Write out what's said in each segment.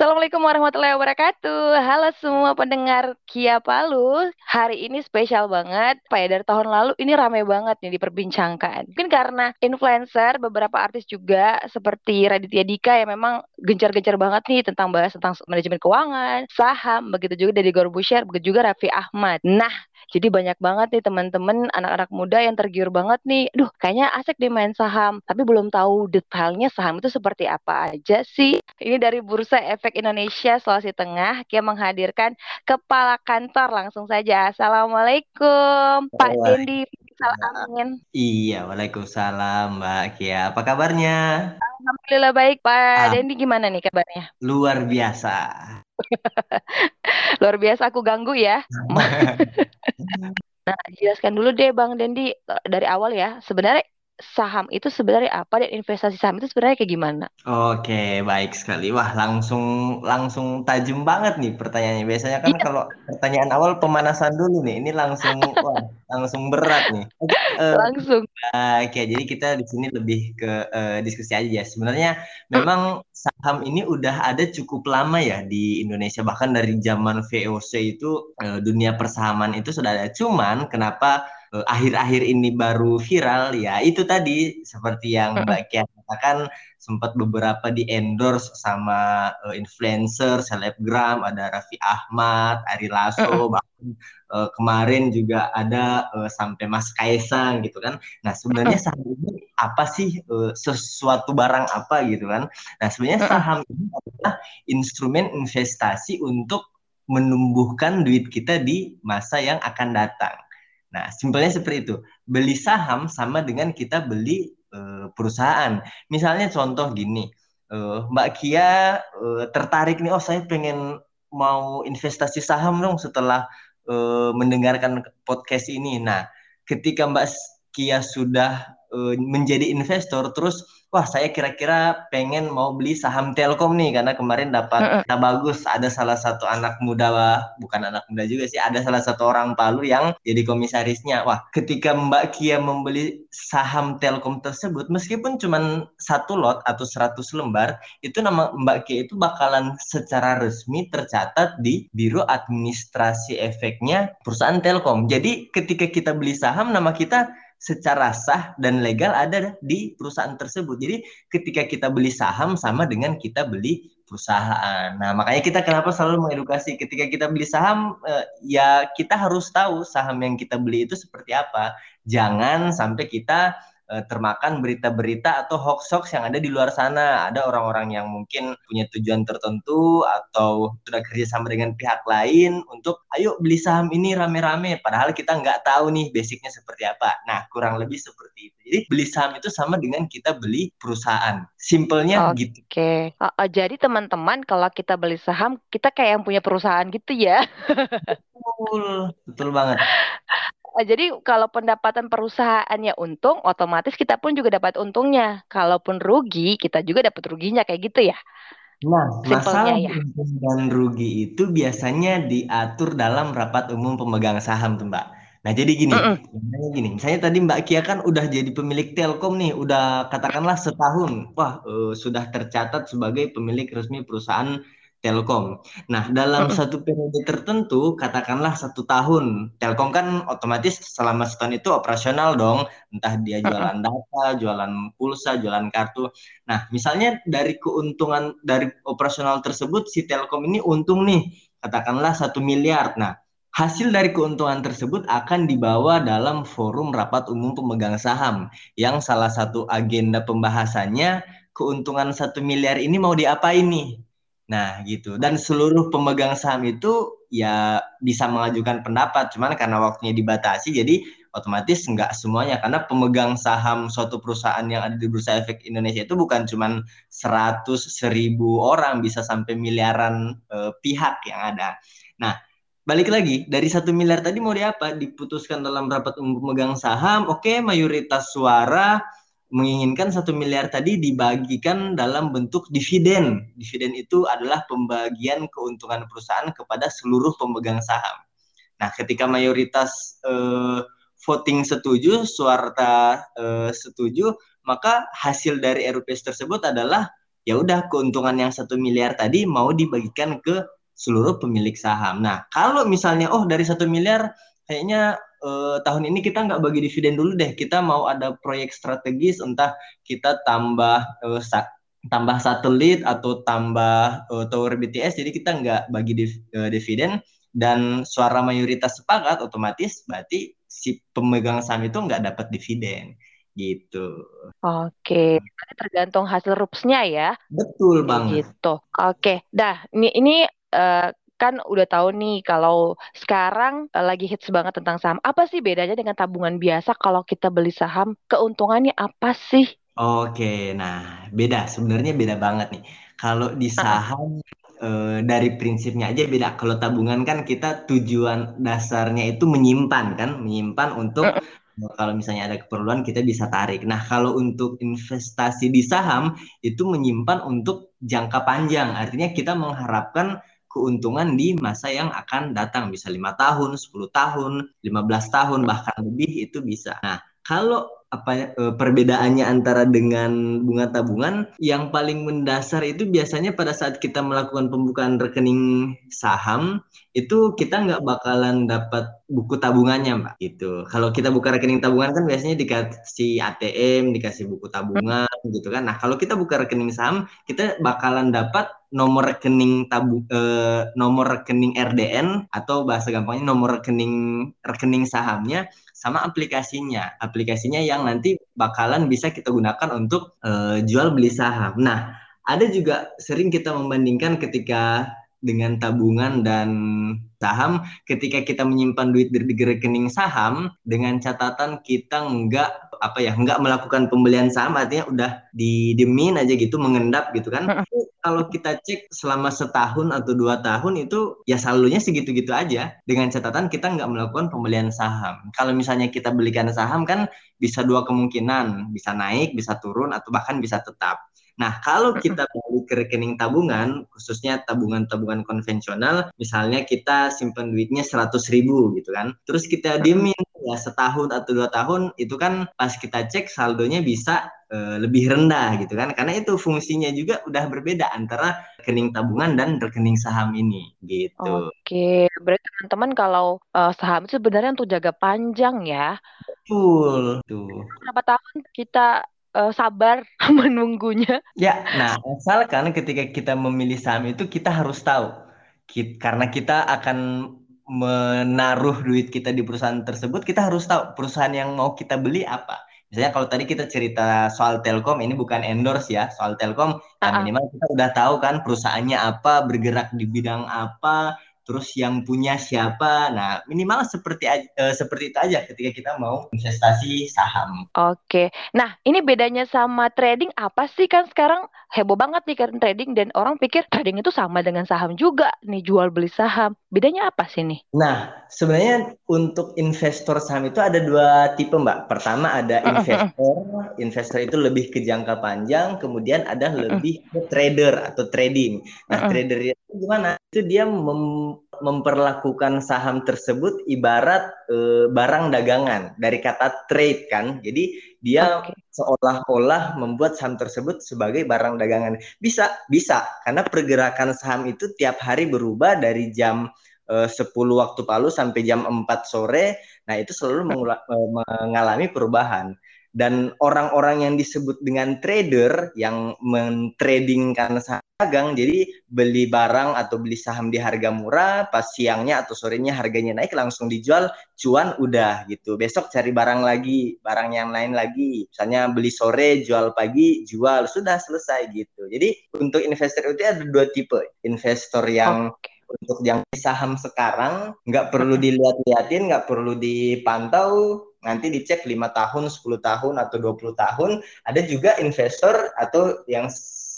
Assalamualaikum warahmatullahi wabarakatuh. Halo semua pendengar Kia Palu. Hari ini spesial banget. Pak ya dari tahun lalu ini rame banget nih diperbincangkan. Mungkin karena influencer, beberapa artis juga seperti Raditya Dika yang memang gencar-gencar banget nih tentang bahas tentang manajemen keuangan, saham, begitu juga dari Gorbusher, begitu juga Raffi Ahmad. Nah, jadi banyak banget nih teman-teman anak-anak muda yang tergiur banget nih. Duh, kayaknya asik deh main saham, tapi belum tahu detailnya saham itu seperti apa aja sih. Ini dari Bursa Efek Indonesia Sulawesi Tengah yang menghadirkan kepala kantor langsung saja. Assalamualaikum Pak Dendi Salamin. Iya, Waalaikumsalam Mbak Kia. Apa kabarnya? Alhamdulillah baik Pak ah, Dendi gimana nih kabarnya? Luar biasa. Luar biasa aku ganggu ya. nah, jelaskan dulu deh Bang Dendi dari awal ya. Sebenarnya saham itu sebenarnya apa dan investasi saham itu sebenarnya kayak gimana? Oke, baik sekali. Wah, langsung langsung tajam banget nih pertanyaannya. Biasanya kan yeah. kalau pertanyaan awal pemanasan dulu nih. Ini langsung wah, langsung berat nih. Uh, langsung. Oke, jadi kita di sini lebih ke uh, diskusi aja ya. Sebenarnya memang saham ini udah ada cukup lama ya di Indonesia. Bahkan dari zaman VOC itu uh, dunia persahaman itu sudah ada. Cuman kenapa Eh, akhir-akhir ini baru viral ya itu tadi seperti yang Mbak Kia katakan sempat beberapa di endorse sama uh, influencer, selebgram, ada Raffi Ahmad, Ari Lasso, bahkan uh, kemarin juga ada uh, sampai Mas Kaisang gitu kan. Nah sebenarnya saham ini apa sih uh, sesuatu barang apa gitu kan? Nah sebenarnya saham ini adalah instrumen investasi untuk menumbuhkan duit kita di masa yang akan datang. Nah, simpelnya seperti itu. Beli saham sama dengan kita beli uh, perusahaan. Misalnya contoh gini, uh, Mbak Kia uh, tertarik nih, oh saya pengen mau investasi saham dong setelah uh, mendengarkan podcast ini. Nah, ketika Mbak Kia sudah uh, menjadi investor, terus wah saya kira-kira pengen mau beli saham Telkom nih karena kemarin dapat kita bagus ada salah satu anak muda bukan anak muda juga sih ada salah satu orang Palu yang jadi komisarisnya. Wah ketika Mbak Kia membeli saham Telkom tersebut meskipun cuma satu lot atau 100 lembar itu nama Mbak Kia itu bakalan secara resmi tercatat di Biro Administrasi Efeknya perusahaan Telkom. Jadi ketika kita beli saham nama kita secara sah dan legal ada di perusahaan tersebut. Jadi ketika kita beli saham sama dengan kita beli perusahaan. Nah, makanya kita kenapa selalu mengedukasi ketika kita beli saham eh, ya kita harus tahu saham yang kita beli itu seperti apa. Jangan sampai kita uh, termakan berita-berita atau hoax-hoax yang ada di luar sana. Ada orang-orang yang mungkin punya tujuan tertentu atau sudah kerjasama dengan pihak lain untuk ayo beli saham ini rame-rame. Padahal kita nggak tahu nih basicnya seperti apa. Nah, kurang lebih seperti itu. Jadi beli saham itu sama dengan kita beli perusahaan. Simpelnya okay. gitu. Oke. Uh, uh, jadi teman-teman kalau kita beli saham, kita kayak yang punya perusahaan gitu ya. betul, betul banget. Eh, jadi kalau pendapatan perusahaannya untung, otomatis kita pun juga dapat untungnya. Kalaupun rugi, kita juga dapat ruginya kayak gitu ya. Nah, masalah ya. untung dan rugi itu biasanya diatur dalam rapat umum pemegang saham tuh Mbak. Nah, jadi gini, mm -mm. gini, misalnya tadi Mbak Kia kan udah jadi pemilik Telkom nih, udah katakanlah setahun, wah uh, sudah tercatat sebagai pemilik resmi perusahaan Telkom. Nah, dalam satu periode tertentu, katakanlah satu tahun, Telkom kan otomatis selama setahun itu operasional dong, entah dia jualan data, jualan pulsa, jualan kartu. Nah, misalnya dari keuntungan dari operasional tersebut, si Telkom ini untung nih, katakanlah satu miliar. Nah, hasil dari keuntungan tersebut akan dibawa dalam forum rapat umum pemegang saham, yang salah satu agenda pembahasannya keuntungan satu miliar ini mau diapain nih? Nah, gitu. Dan seluruh pemegang saham itu ya bisa mengajukan pendapat, cuman karena waktunya dibatasi, jadi otomatis nggak semuanya. Karena pemegang saham suatu perusahaan yang ada di Bursa Efek Indonesia itu bukan cuman 100, 1000 orang, bisa sampai miliaran eh, pihak yang ada. Nah, balik lagi, dari satu miliar tadi mau diapa? Diputuskan dalam rapat pemegang saham, oke, okay, mayoritas suara menginginkan satu miliar tadi dibagikan dalam bentuk dividen. Dividen itu adalah pembagian keuntungan perusahaan kepada seluruh pemegang saham. Nah, ketika mayoritas eh, voting setuju, suara eh, setuju, maka hasil dari RUPS tersebut adalah ya udah keuntungan yang satu miliar tadi mau dibagikan ke seluruh pemilik saham. Nah, kalau misalnya oh dari satu miliar kayaknya eh, tahun ini kita nggak bagi dividen dulu deh, kita mau ada proyek strategis, entah kita tambah eh, sa tambah satelit atau tambah uh, tower BTS, jadi kita nggak bagi div uh, dividen dan suara mayoritas sepakat, otomatis berarti si pemegang saham itu nggak dapat dividen gitu. Oke, tergantung hasil rupsnya ya. Betul banget. Gitu. Oke, dah ini ini uh, kan udah tahu nih kalau sekarang uh, lagi hits banget tentang saham. Apa sih bedanya dengan tabungan biasa kalau kita beli saham? Keuntungannya apa sih? Oke, nah beda. Sebenarnya beda banget nih. Kalau di saham uh, dari prinsipnya aja beda. Kalau tabungan kan kita tujuan dasarnya itu menyimpan kan, menyimpan untuk kalau misalnya ada keperluan kita bisa tarik. Nah, kalau untuk investasi di saham itu menyimpan untuk jangka panjang. Artinya kita mengharapkan keuntungan di masa yang akan datang bisa lima tahun, 10 tahun, 15 tahun bahkan lebih itu bisa. Nah, kalau apa e, perbedaannya antara dengan bunga tabungan yang paling mendasar itu biasanya pada saat kita melakukan pembukaan rekening saham itu kita nggak bakalan dapat buku tabungannya mbak gitu kalau kita buka rekening tabungan kan biasanya dikasih ATM dikasih buku tabungan gitu kan nah kalau kita buka rekening saham kita bakalan dapat nomor rekening tabu eh, nomor rekening RDN atau bahasa gampangnya nomor rekening rekening sahamnya sama aplikasinya. Aplikasinya yang nanti bakalan bisa kita gunakan untuk uh, jual beli saham. Nah, ada juga sering kita membandingkan ketika dengan tabungan dan saham ketika kita menyimpan duit di rekening saham dengan catatan kita nggak apa ya nggak melakukan pembelian saham artinya udah didemin aja gitu mengendap gitu kan. Kalau kita cek selama setahun atau dua tahun itu ya saldonya segitu-gitu aja. Dengan catatan kita nggak melakukan pembelian saham. Kalau misalnya kita belikan saham kan bisa dua kemungkinan bisa naik bisa turun atau bahkan bisa tetap. Nah, kalau kita balik ke rekening tabungan, khususnya tabungan-tabungan konvensional, misalnya kita simpan duitnya 100 ribu gitu kan, terus kita diemin ya setahun atau dua tahun, itu kan pas kita cek saldonya bisa uh, lebih rendah gitu kan, karena itu fungsinya juga udah berbeda antara rekening tabungan dan rekening saham ini gitu. Oke, berarti teman-teman kalau uh, saham itu sebenarnya untuk jaga panjang ya. Betul. Tuh. Berapa tahun kita uh, sabar menunggunya. Ya, nah asalkan ketika kita memilih saham itu kita harus tahu, kita, karena kita akan menaruh duit kita di perusahaan tersebut, kita harus tahu perusahaan yang mau kita beli apa. Misalnya kalau tadi kita cerita soal Telkom, ini bukan endorse ya, soal Telkom, uh -uh. minimal kita udah tahu kan perusahaannya apa, bergerak di bidang apa, terus yang punya siapa. Nah, minimal seperti uh, seperti itu aja ketika kita mau investasi saham. Oke. Nah, ini bedanya sama trading apa sih kan sekarang heboh banget nih kan trading dan orang pikir trading itu sama dengan saham juga nih jual beli saham. Bedanya apa sih nih? Nah, sebenarnya untuk investor saham itu ada dua tipe, Mbak. Pertama ada investor. investor itu lebih ke jangka panjang, kemudian ada lebih ke trader atau trading. Nah, trader itu gimana? Itu dia mem memperlakukan saham tersebut ibarat e, barang dagangan dari kata trade kan. Jadi dia okay. seolah-olah membuat saham tersebut sebagai barang dagangan. Bisa, bisa karena pergerakan saham itu tiap hari berubah dari jam e, 10 waktu Palu sampai jam 4 sore. Nah, itu selalu e, mengalami perubahan dan orang-orang yang disebut dengan trader yang mentradingkan saham dagang. Jadi beli barang atau beli saham di harga murah pas siangnya atau sorenya harganya naik langsung dijual cuan udah gitu. Besok cari barang lagi barang yang lain lagi. Misalnya beli sore jual pagi jual sudah selesai gitu. Jadi untuk investor itu ada dua tipe. Investor yang okay. untuk yang saham sekarang nggak perlu dilihat-liatin nggak perlu dipantau nanti dicek lima tahun, 10 tahun atau 20 tahun. Ada juga investor atau yang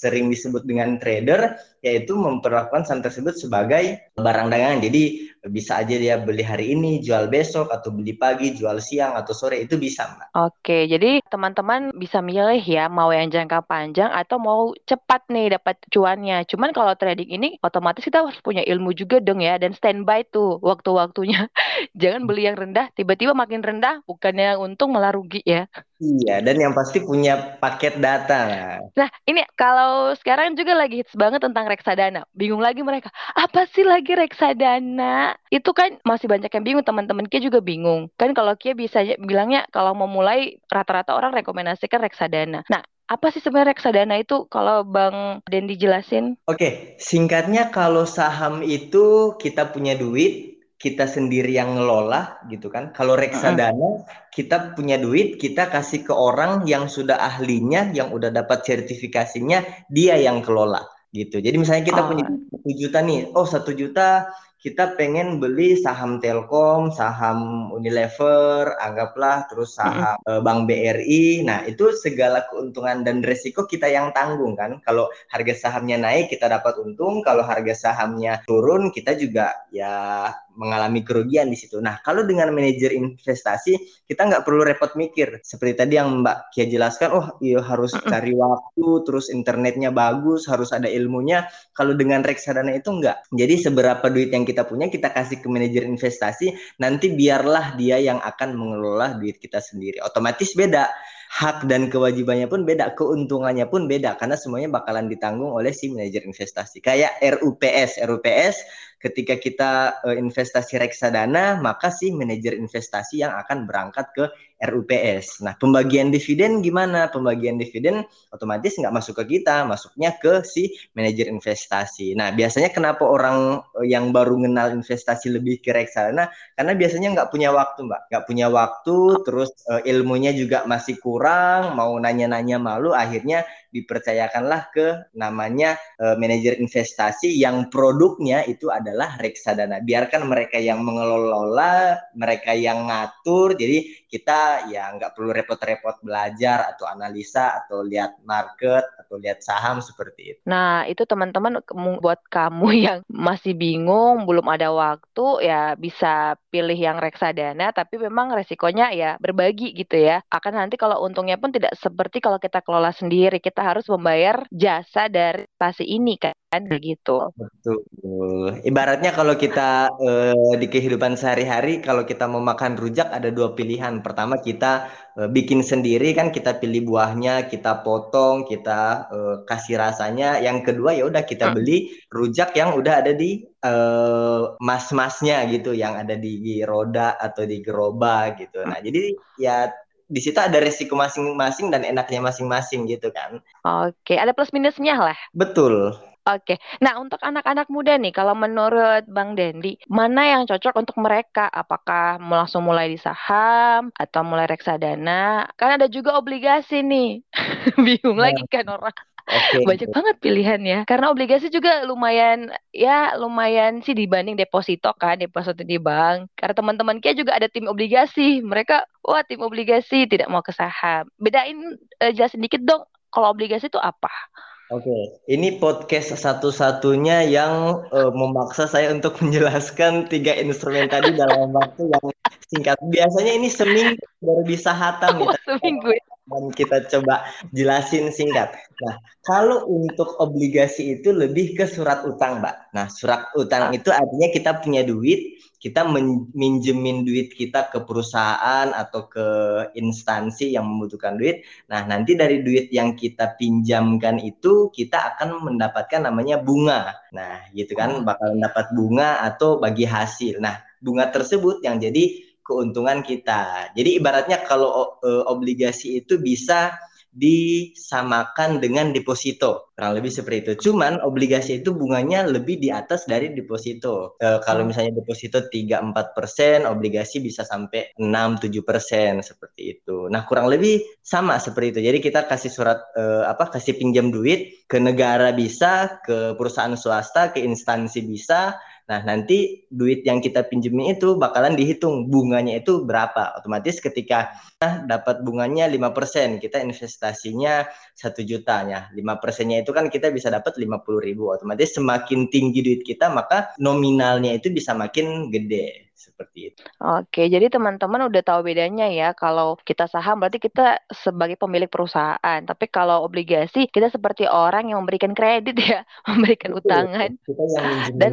sering disebut dengan trader yaitu memperlakukan saham tersebut sebagai barang dagangan. Jadi bisa aja dia beli hari ini, jual besok, atau beli pagi, jual siang, atau sore, itu bisa, Mbak. Oke, jadi teman-teman bisa milih ya, mau yang jangka panjang atau mau cepat nih dapat cuannya. Cuman kalau trading ini, otomatis kita harus punya ilmu juga dong ya, dan standby tuh waktu-waktunya. Jangan beli yang rendah, tiba-tiba makin rendah, bukannya untung malah rugi ya. Iya, dan yang pasti punya paket data. Nah, ini kalau sekarang juga lagi hits banget tentang reksadana. Bingung lagi mereka, apa sih lagi reksadana? Itu kan masih banyak yang bingung teman-teman Kia juga bingung kan kalau Kia bisa bilangnya kalau mau mulai rata-rata orang rekomendasikan reksadana nah apa sih sebenarnya reksadana itu kalau Bang Dendi jelasin? Oke, singkatnya kalau saham itu kita punya duit, kita sendiri yang ngelola gitu kan. Kalau reksadana uh -huh. kita punya duit, kita kasih ke orang yang sudah ahlinya, yang udah dapat sertifikasinya, dia yang kelola gitu. Jadi misalnya kita oh. punya satu juta nih, oh satu juta kita pengen beli saham Telkom, saham Unilever, anggaplah terus saham mm -hmm. Bank BRI. Nah, itu segala keuntungan dan resiko kita yang tanggung kan. Kalau harga sahamnya naik kita dapat untung, kalau harga sahamnya turun kita juga ya mengalami kerugian di situ. Nah, kalau dengan manajer investasi, kita nggak perlu repot mikir. Seperti tadi yang Mbak Kia jelaskan, oh iya harus cari waktu, terus internetnya bagus, harus ada ilmunya. Kalau dengan reksadana itu nggak. Jadi seberapa duit yang kita punya, kita kasih ke manajer investasi, nanti biarlah dia yang akan mengelola duit kita sendiri. Otomatis beda hak dan kewajibannya pun beda, keuntungannya pun beda karena semuanya bakalan ditanggung oleh si manajer investasi. Kayak RUPS, RUPS ketika kita uh, investasi reksadana, maka si manajer investasi yang akan berangkat ke RUPS. Nah, pembagian dividen gimana? Pembagian dividen otomatis nggak masuk ke kita, masuknya ke si manajer investasi. Nah, biasanya kenapa orang eh, yang baru kenal investasi lebih ke reksadana? Karena biasanya nggak punya waktu, Mbak. Nggak punya waktu, terus uh, ilmunya juga masih kurang, mau nanya-nanya malu, akhirnya dipercayakanlah ke namanya uh, manajer investasi yang produknya itu adalah reksadana. Biarkan mereka yang mengelola, mereka yang ngatur. Jadi kita ya nggak perlu repot-repot belajar atau analisa atau lihat market atau lihat saham seperti itu. Nah, itu teman-teman buat kamu yang masih bingung, belum ada waktu ya bisa pilih yang reksadana tapi memang resikonya ya berbagi gitu ya. Akan nanti kalau untungnya pun tidak seperti kalau kita kelola sendiri. Kita harus membayar jasa dari stasi ini kan begitu. Betul. Ibaratnya kalau kita uh, di kehidupan sehari-hari kalau kita mau makan rujak ada dua pilihan. Pertama kita uh, bikin sendiri kan kita pilih buahnya, kita potong, kita uh, kasih rasanya. Yang kedua ya udah kita hmm. beli rujak yang udah ada di uh, mas-masnya gitu, yang ada di roda atau di gerobak gitu. Nah, jadi ya di situ ada resiko masing-masing dan enaknya masing-masing gitu kan. Oke, ada plus minusnya lah. Betul. Oke, nah untuk anak-anak muda nih, kalau menurut Bang Dendi, mana yang cocok untuk mereka? Apakah mau langsung mulai di saham atau mulai reksadana? Kan ada juga obligasi nih, bingung nah. lagi kan orang. Okay. Banyak banget pilihannya. Karena obligasi juga lumayan ya lumayan sih dibanding deposito kan, deposito di bank. Karena teman-teman Kia juga ada tim obligasi. Mereka wah tim obligasi tidak mau ke saham. Bedain uh, jelasin dikit dong kalau obligasi itu apa? Oke, ini podcast satu-satunya yang uh, memaksa saya untuk menjelaskan tiga instrumen tadi dalam waktu yang singkat. Biasanya ini seminggu baru bisa hatam oh, seminggu. Ya? Dan kita coba jelasin singkat. Nah, kalau untuk obligasi itu lebih ke surat utang, Mbak. Nah, surat utang itu artinya kita punya duit, kita minjemin duit kita ke perusahaan atau ke instansi yang membutuhkan duit. Nah, nanti dari duit yang kita pinjamkan itu kita akan mendapatkan namanya bunga. Nah, gitu kan bakal mendapat bunga atau bagi hasil. Nah, bunga tersebut yang jadi keuntungan kita. Jadi ibaratnya kalau e, obligasi itu bisa disamakan dengan deposito kurang lebih seperti itu cuman obligasi itu bunganya lebih di atas dari deposito e, kalau hmm. misalnya deposito 3-4 persen obligasi bisa sampai 6-7 persen seperti itu nah kurang lebih sama seperti itu jadi kita kasih surat e, apa kasih pinjam duit ke negara bisa ke perusahaan swasta ke instansi bisa Nah, nanti duit yang kita pinjemin itu bakalan dihitung bunganya itu berapa. Otomatis ketika dapat bunganya 5%, kita investasinya satu juta ya. 5 persennya itu kan kita bisa dapat 50 ribu. Otomatis semakin tinggi duit kita, maka nominalnya itu bisa makin gede seperti itu. Oke, jadi teman-teman udah tahu bedanya ya. Kalau kita saham berarti kita sebagai pemilik perusahaan, tapi kalau obligasi kita seperti orang yang memberikan kredit ya, memberikan Betul, utangan. Kita yang dan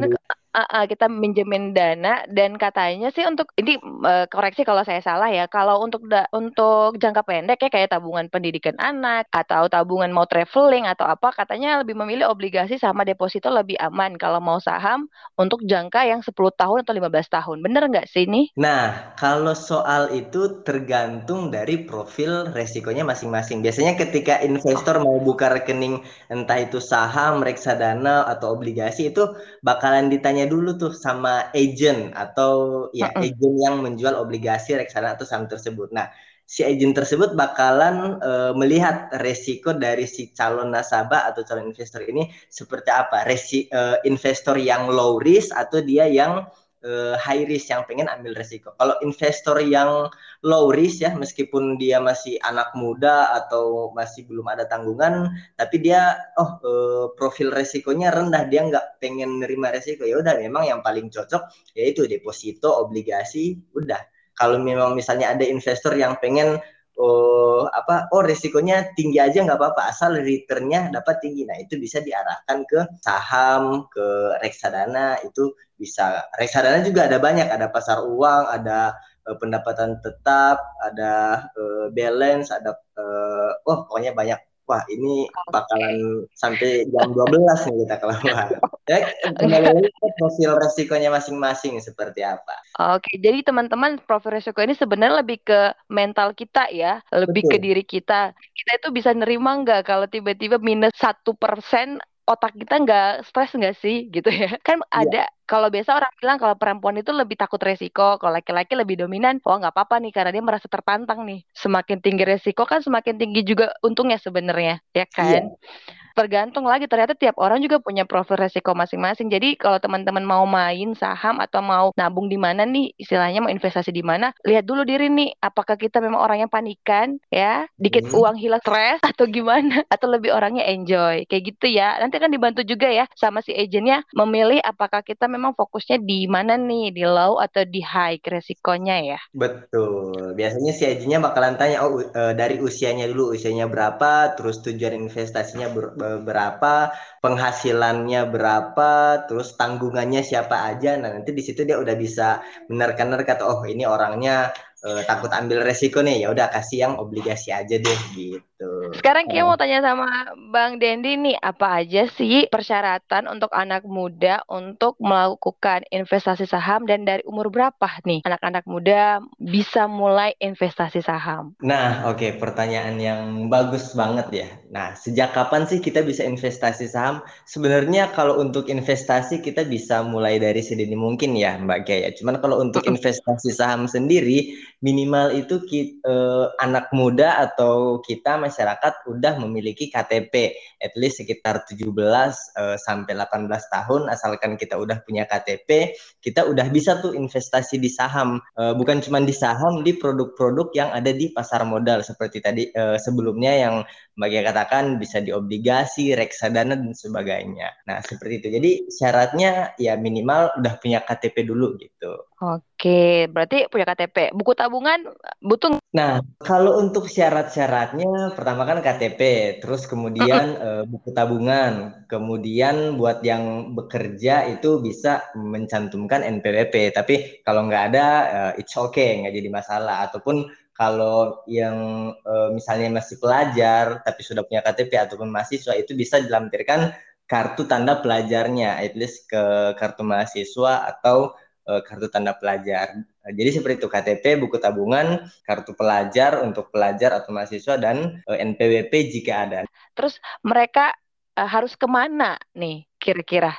uh, uh, kita minjemin dana dan katanya sih untuk ini uh, koreksi kalau saya salah ya kalau untuk da, untuk jangka pendek ya kayak tabungan pendidikan anak atau tabungan mau traveling atau apa katanya lebih memilih obligasi sama deposito lebih aman kalau mau saham untuk jangka yang 10 tahun atau 15 tahun bener nggak sih ini? Nah kalau soal itu tergantung dari profil resikonya masing-masing biasanya ketika investor mau buka rekening entah itu saham reksadana atau obligasi itu bakalan ditanya tanya dulu tuh sama agent atau ya uh -uh. agent yang menjual obligasi reksadana atau saham tersebut. Nah, si agent tersebut bakalan uh, melihat resiko dari si calon nasabah atau calon investor ini seperti apa. Resi uh, investor yang low risk atau dia yang uh, high risk yang pengen ambil resiko. Kalau investor yang low risk ya, meskipun dia masih anak muda atau masih belum ada tanggungan, tapi dia oh uh, profil resikonya rendah, dia nggak pengen nerima resiko. Ya udah, memang yang paling cocok yaitu deposito, obligasi, udah. Kalau memang misalnya ada investor yang pengen oh apa oh resikonya tinggi aja nggak apa-apa asal returnnya dapat tinggi. Nah itu bisa diarahkan ke saham ke reksadana itu bisa. Reksadana juga ada banyak ada pasar uang ada uh, pendapatan tetap ada uh, balance ada uh, oh pokoknya banyak wah ini bakalan sampai jam 12 nih kita keluar. Ya, kembali ke profil resikonya masing-masing seperti apa. Oke, jadi teman-teman profil resiko ini sebenarnya lebih ke mental kita ya, lebih Betul. ke diri kita. Kita itu bisa nerima nggak kalau tiba-tiba minus satu persen otak kita nggak stres nggak sih gitu ya. Kan yeah. ada kalau biasa orang bilang kalau perempuan itu lebih takut resiko kalau laki-laki lebih dominan oh nggak apa-apa nih karena dia merasa tertantang nih. Semakin tinggi resiko kan semakin tinggi juga untungnya sebenarnya ya kan? yeah tergantung lagi ternyata tiap orang juga punya profil resiko masing-masing. Jadi kalau teman-teman mau main saham atau mau nabung di mana nih istilahnya mau investasi di mana, lihat dulu diri nih apakah kita memang orang yang panikan ya, dikit hmm. uang hilang stres atau gimana atau lebih orangnya enjoy. Kayak gitu ya. Nanti kan dibantu juga ya sama si agentnya memilih apakah kita memang fokusnya di mana nih, di low atau di high resikonya ya. Betul. Biasanya si agentnya bakalan tanya oh uh, dari usianya dulu, usianya berapa, terus tujuan investasinya ber berapa, penghasilannya berapa, terus tanggungannya siapa aja. Nah, nanti di situ dia udah bisa menerka-nerka oh ini orangnya uh, takut ambil resiko nih ya udah kasih yang obligasi aja deh gitu. Sekarang Kia mau tanya sama Bang Dendi nih apa aja sih persyaratan untuk anak muda untuk melakukan investasi saham dan dari umur berapa nih anak-anak muda bisa mulai investasi saham? Nah oke okay, pertanyaan yang bagus banget ya. Nah sejak kapan sih kita bisa investasi saham? Sebenarnya kalau untuk investasi kita bisa mulai dari sedini mungkin ya Mbak Kia. Cuman kalau untuk investasi saham sendiri minimal itu kita, eh, anak muda atau kita masyarakat udah memiliki KTP at least sekitar 17 eh, sampai 18 tahun asalkan kita udah punya KTP kita udah bisa tuh investasi di saham eh, bukan cuma di saham di produk-produk yang ada di pasar modal seperti tadi eh, sebelumnya yang bagi katakan bisa di obligasi, reksadana dan sebagainya. Nah, seperti itu. Jadi syaratnya ya minimal udah punya KTP dulu gitu. Oke, berarti punya KTP. Buku tabungan butuh? Nah, kalau untuk syarat-syaratnya, pertama kan KTP, terus kemudian uh, buku tabungan, kemudian buat yang bekerja itu bisa mencantumkan NPWP. Tapi kalau nggak ada, uh, it's okay, nggak jadi masalah. Ataupun kalau yang uh, misalnya masih pelajar tapi sudah punya KTP ataupun mahasiswa itu bisa dilampirkan kartu tanda pelajarnya, at least ke kartu mahasiswa atau kartu tanda pelajar. Nah, jadi seperti itu KTP, buku tabungan, kartu pelajar untuk pelajar atau mahasiswa dan eh, NPWP jika ada. Terus mereka harus ke mana nih kira-kira?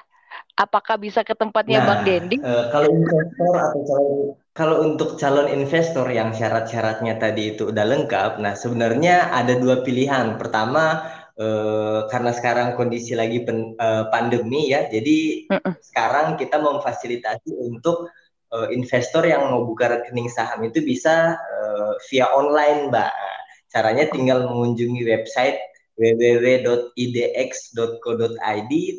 Apakah bisa ke tempatnya nah, Bang Dendi? Kalau investor atau calon kalau untuk calon investor yang syarat-syaratnya tadi itu udah lengkap, nah sebenarnya ada dua pilihan. Pertama uh, karena sekarang kondisi lagi pen, uh, pandemi ya, jadi uh -uh. sekarang kita memfasilitasi untuk uh, investor yang mau buka rekening saham itu bisa uh, via online, Mbak. Caranya tinggal mengunjungi website www.idx.co.id,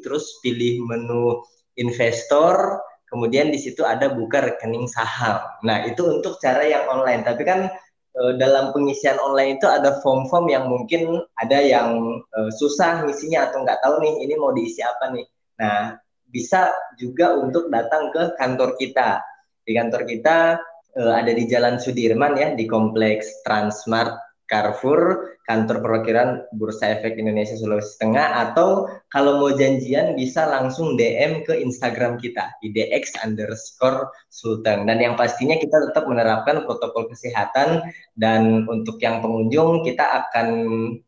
terus pilih menu investor, kemudian di situ ada buka rekening saham. Nah, itu untuk cara yang online. Tapi kan uh, dalam pengisian online itu ada form-form yang mungkin ada yang uh, susah ngisinya atau nggak tahu nih ini mau diisi apa nih. Nah, bisa juga untuk datang ke kantor kita. Di kantor kita uh, ada di Jalan Sudirman ya, di kompleks Transmart Carrefour, kantor perwakilan Bursa Efek Indonesia Sulawesi Tengah, atau kalau mau janjian bisa langsung DM ke Instagram kita, idx underscore sultan. Dan yang pastinya kita tetap menerapkan protokol kesehatan dan untuk yang pengunjung kita akan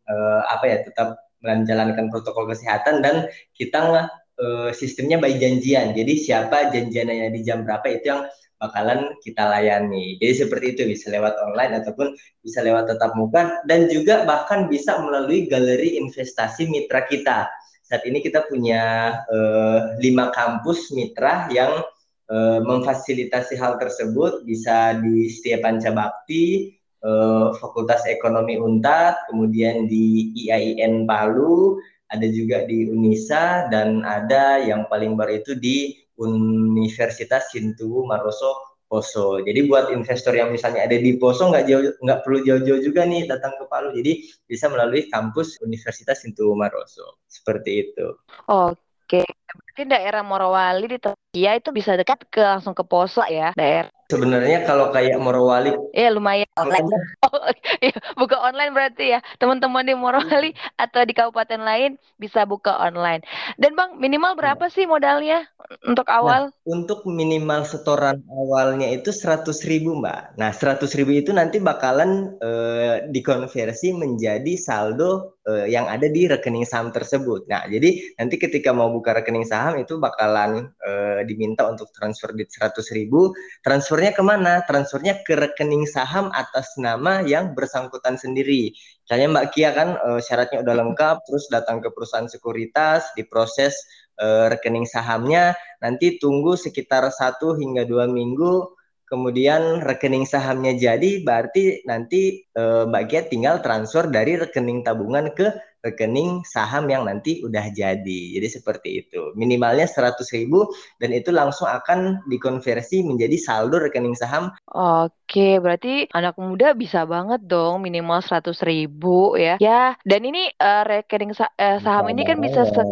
uh, apa ya tetap menjalankan protokol kesehatan dan kita uh, sistemnya by janjian. Jadi siapa janjiannya di jam berapa itu yang bakalan kita layani. Jadi seperti itu bisa lewat online ataupun bisa lewat tatap muka dan juga bahkan bisa melalui galeri investasi mitra kita. Saat ini kita punya uh, lima kampus mitra yang uh, memfasilitasi hal tersebut bisa di Setia Pancabakti, uh, Fakultas Ekonomi Untat, kemudian di IAIN Palu, ada juga di Unisa dan ada yang paling baru itu di Universitas Sintu Maroso Poso. Jadi buat investor yang misalnya ada di Poso nggak jauh nggak perlu jauh-jauh juga nih datang ke Palu. Jadi bisa melalui kampus Universitas Sintu Maroso. Seperti itu. Oke, berarti daerah Morowali di ya itu bisa dekat ke langsung ke Poso ya daerah. Sebenarnya kalau kayak Morowali, ya lumayan online. Oh, iya, buka online berarti ya teman-teman di Morowali atau di kabupaten lain bisa buka online. Dan bang minimal berapa sih modalnya untuk nah, awal? Nah, untuk minimal setoran awalnya itu seratus ribu mbak. Nah seratus ribu itu nanti bakalan eh, dikonversi menjadi saldo eh, yang ada di rekening saham tersebut. Nah jadi nanti ketika mau buka rekening saham itu bakalan eh, diminta untuk transfer di seratus ribu. Transfernya transfernya ke mana? Transfernya ke rekening saham atas nama yang bersangkutan sendiri. Misalnya Mbak Kia kan e, syaratnya udah lengkap, terus datang ke perusahaan sekuritas, diproses e, rekening sahamnya, nanti tunggu sekitar satu hingga dua minggu, kemudian rekening sahamnya jadi, berarti nanti e, Mbak Kia tinggal transfer dari rekening tabungan ke rekening saham yang nanti udah jadi. Jadi seperti itu. Minimalnya 100 ribu dan itu langsung akan dikonversi menjadi saldo rekening saham. Oke, berarti anak muda bisa banget dong minimal 100 ribu ya. Ya, dan ini uh, rekening sa uh, saham ini kan bisa se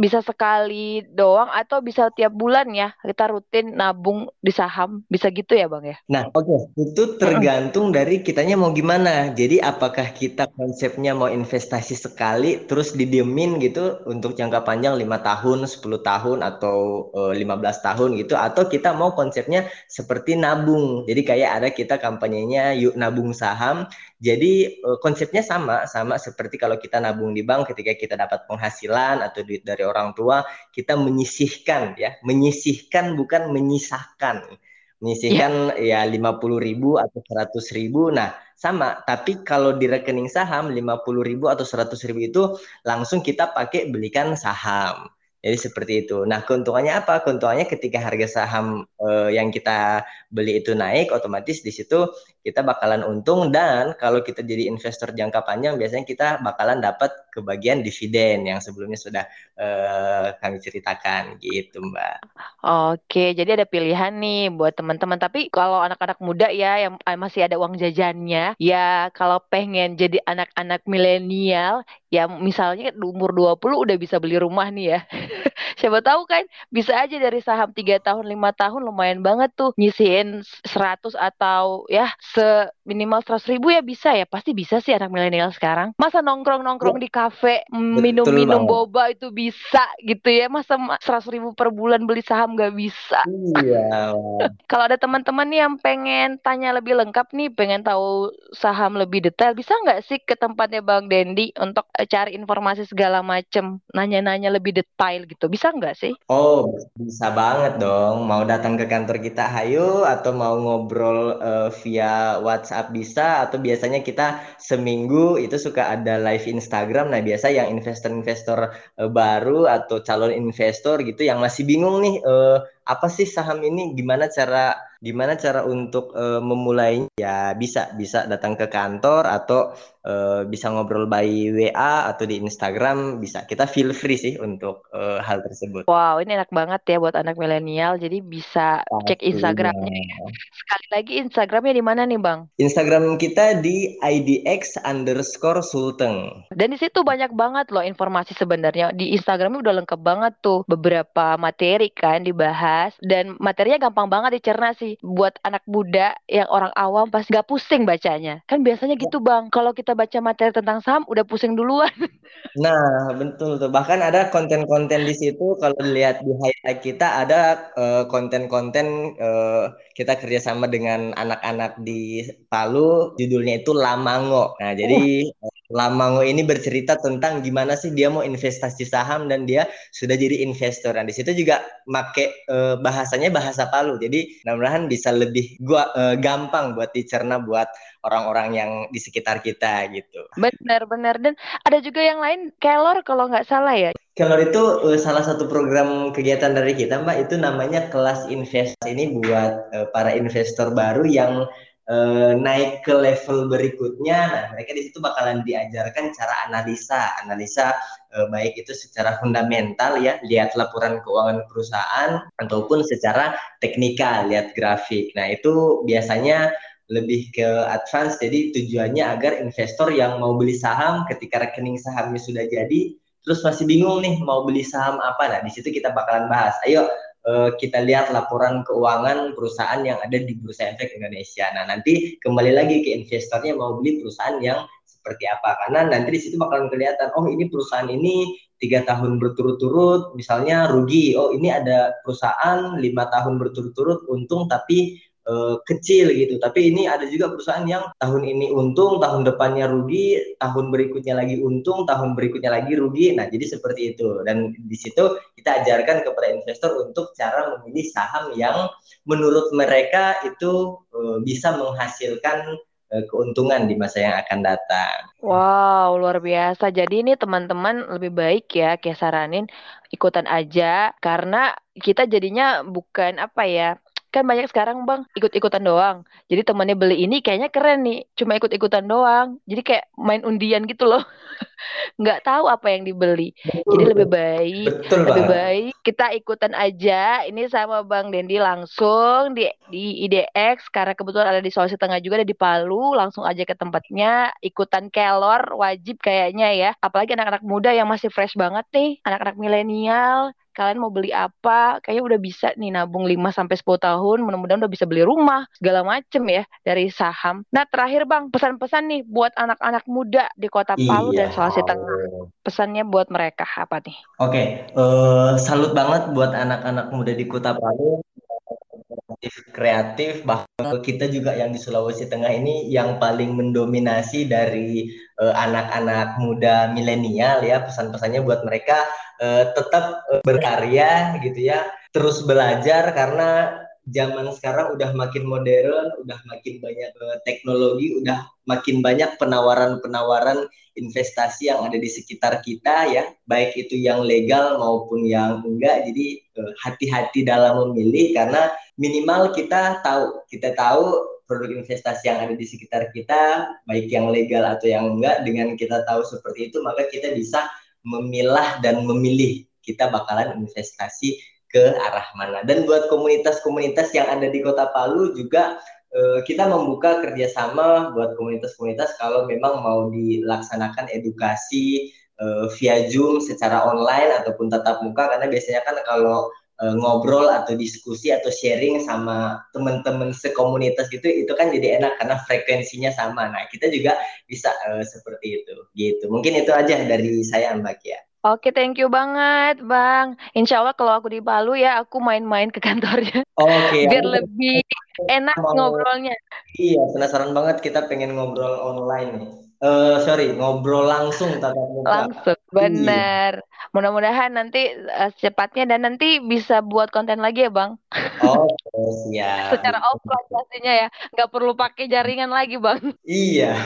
bisa sekali doang atau bisa tiap bulan ya. Kita rutin nabung di saham. Bisa gitu ya, Bang ya? Nah, oke. Okay. Itu tergantung dari kitanya mau gimana. Jadi apakah kita konsepnya mau investasi sekali sekali terus didiemin gitu untuk jangka panjang lima tahun, 10 tahun atau uh, eh, 15 tahun gitu atau kita mau konsepnya seperti nabung. Jadi kayak ada kita kampanyenya yuk nabung saham. Jadi uh, konsepnya sama sama seperti kalau kita nabung di bank ketika kita dapat penghasilan atau duit dari orang tua, kita menyisihkan ya, menyisihkan bukan menyisahkan menyisihkan ya lima puluh ribu atau seratus ribu. Nah, sama, tapi kalau di rekening saham lima puluh ribu atau seratus ribu itu langsung kita pakai belikan saham. Jadi seperti itu. Nah, keuntungannya apa? Keuntungannya ketika harga saham eh, yang kita beli itu naik, otomatis di situ kita bakalan untung dan kalau kita jadi investor jangka panjang, biasanya kita bakalan dapat kebagian dividen yang sebelumnya sudah eh, kami ceritakan gitu, Mbak. Oke, jadi ada pilihan nih buat teman-teman. Tapi kalau anak-anak muda ya yang masih ada uang jajannya, ya kalau pengen jadi anak-anak milenial, ya misalnya umur 20 udah bisa beli rumah nih ya. Siapa tahu kan bisa aja dari saham 3 tahun, 5 tahun lumayan banget tuh nyisihin 100 atau ya se minimal 100 ribu ya bisa ya. Pasti bisa sih anak milenial sekarang. Masa nongkrong-nongkrong di kafe minum-minum boba itu bisa gitu ya. Masa 100 ribu per bulan beli saham nggak bisa. Iya. Kalau ada teman-teman nih yang pengen tanya lebih lengkap nih, pengen tahu saham lebih detail, bisa nggak sih ke tempatnya Bang Dendi untuk Eh, cari informasi segala macem, nanya-nanya lebih detail gitu. Bisa nggak sih? Oh, bisa banget dong. Mau datang ke kantor kita, hayo, atau mau ngobrol uh, via WhatsApp bisa atau biasanya kita seminggu itu suka ada live Instagram. Nah, biasa yang investor-investor uh, baru atau calon investor gitu yang masih bingung nih uh, apa sih saham ini gimana cara gimana cara untuk uh, memulainya ya bisa bisa datang ke kantor atau uh, bisa ngobrol by WA atau di Instagram bisa kita feel free sih untuk uh, hal tersebut. Wow ini enak banget ya buat anak milenial jadi bisa Pastinya. cek Instagramnya ya. Sekali lagi Instagramnya di mana nih bang? Instagram kita di IDX underscore Sulteng. Dan di situ banyak banget loh informasi sebenarnya di Instagramnya udah lengkap banget tuh beberapa materi kan dibahas dan materinya gampang banget dicerna sih buat anak muda yang orang awam pas gak pusing bacanya. Kan biasanya gitu bang, kalau kita baca materi tentang saham udah pusing duluan. Nah betul tuh, bahkan ada konten-konten di situ kalau dilihat di highlight kita ada eh, konten-konten uh, uh, kita kerjasama dengan anak-anak di Palu, judulnya itu Lamango. Nah jadi uh. Lamango ini bercerita tentang gimana sih dia mau investasi saham dan dia sudah jadi investor. Nah, di situ juga make uh, bahasanya bahasa Palu. Jadi, mudah-mudahan bisa lebih gua uh, gampang buat dicerna buat orang-orang yang di sekitar kita gitu. Benar-benar dan ada juga yang lain Kelor kalau nggak salah ya. Kelor itu uh, salah satu program kegiatan dari kita, Mbak. Itu namanya kelas investasi ini buat uh, para investor baru yang uh, naik ke level berikutnya, nah mereka di situ bakalan diajarkan cara analisa, analisa uh, baik itu secara fundamental ya, lihat laporan keuangan perusahaan ataupun secara teknikal, lihat grafik. Nah itu biasanya lebih ke advance, jadi tujuannya agar investor yang mau beli saham ketika rekening sahamnya sudah jadi, terus masih bingung nih mau beli saham apa, nah di situ kita bakalan bahas. Ayo uh, kita lihat laporan keuangan perusahaan yang ada di Bursa Efek Indonesia. Nah, nanti kembali lagi ke investornya mau beli perusahaan yang seperti apa karena nanti di situ bakalan kelihatan oh ini perusahaan ini tiga tahun berturut-turut misalnya rugi oh ini ada perusahaan lima tahun berturut-turut untung tapi uh, kecil gitu. Tapi ini ada juga perusahaan yang tahun ini untung, tahun depannya rugi, tahun berikutnya lagi untung, tahun berikutnya lagi rugi. Nah, jadi seperti itu. Dan di situ kita ajarkan kepada investor untuk cara memilih saham yang menurut mereka itu uh, bisa menghasilkan eh, keuntungan di masa yang akan datang. Wow, luar biasa. Jadi ini teman-teman lebih baik ya kayak saranin ikutan aja karena kita jadinya bukan apa ya kan banyak sekarang bang ikut-ikutan doang. Jadi temannya beli ini kayaknya keren nih cuma ikut-ikutan doang. Jadi kayak main undian gitu loh nggak tahu apa yang dibeli. Betul, jadi lebih baik betul, lebih baik kita ikutan aja. Ini sama bang Dendi langsung di di IDX karena kebetulan ada di Sulawesi Tengah juga ada di Palu. Langsung aja ke tempatnya. Ikutan kelor wajib kayaknya ya. Apalagi anak-anak muda yang masih fresh banget nih. Anak-anak milenial. Kalian mau beli apa? Kayaknya udah bisa nih nabung 5 sampai 10 tahun. Mudah-mudahan udah bisa beli rumah. Segala macem ya dari saham. Nah terakhir Bang pesan-pesan nih buat anak-anak muda di Kota Palu iya. dan Sulawesi Tengah. Pesannya buat mereka apa nih? Oke okay. uh, eh, salut banget buat anak-anak muda di Kota Palu kreatif bahkan kita juga yang di Sulawesi Tengah ini yang paling mendominasi dari eh, anak-anak uh, muda milenial ya. Pesan-pesannya buat mereka uh, tetap uh, berkarya gitu ya. Terus belajar karena zaman sekarang udah makin modern, udah makin banyak uh, teknologi, udah makin banyak penawaran-penawaran investasi yang ada di sekitar kita ya, baik itu yang legal maupun yang enggak. Jadi hati-hati uh, dalam memilih karena minimal kita tahu, kita tahu produk investasi yang ada di sekitar kita, baik yang legal atau yang enggak, dengan kita tahu seperti itu, maka kita bisa memilah dan memilih kita bakalan investasi ke arah mana. Dan buat komunitas-komunitas yang ada di Kota Palu juga eh, kita membuka kerjasama buat komunitas-komunitas kalau memang mau dilaksanakan edukasi eh, via Zoom secara online ataupun tatap muka karena biasanya kan kalau eh, ngobrol atau diskusi atau sharing sama teman-teman sekomunitas gitu itu kan jadi enak karena frekuensinya sama. Nah, kita juga bisa uh, seperti itu gitu. Mungkin itu aja dari saya Mbak Kia. Oke, thank you banget, Bang. Insya Allah kalau aku di Palu ya, aku main-main ke kantornya. Oke. Biar lebih enak mau... ngobrolnya. Iya, penasaran banget kita pengen ngobrol online nih. Uh, sorry, ngobrol langsung tatap muka. Langsung. Iya. Bener. Mudah-mudahan nanti uh, secepatnya dan nanti bisa buat konten lagi ya, Bang. Oke, siap. Secara offline pastinya ya. Nggak perlu pakai jaringan lagi, Bang. Iya.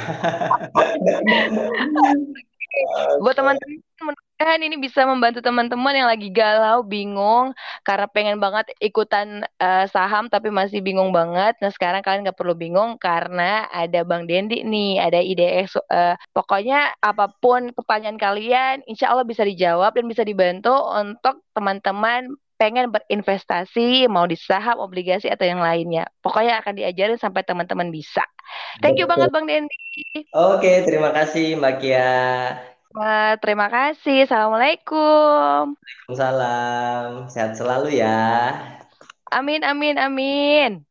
Buat teman-teman, mudah-mudahan ini bisa membantu teman-teman yang lagi galau, bingung, karena pengen banget ikutan uh, saham tapi masih bingung banget. Nah sekarang kalian nggak perlu bingung karena ada Bang Dendi nih, ada ide uh, pokoknya apa pun pertanyaan kalian, insya Allah bisa dijawab dan bisa dibantu untuk teman-teman pengen berinvestasi mau di saham, obligasi atau yang lainnya. Pokoknya akan diajarin sampai teman-teman bisa. Thank you banget Bang Dendi. Oke, terima kasih Mbak Kia. Terima kasih. Assalamualaikum. Waalaikumsalam. Sehat selalu ya. Amin, amin, amin.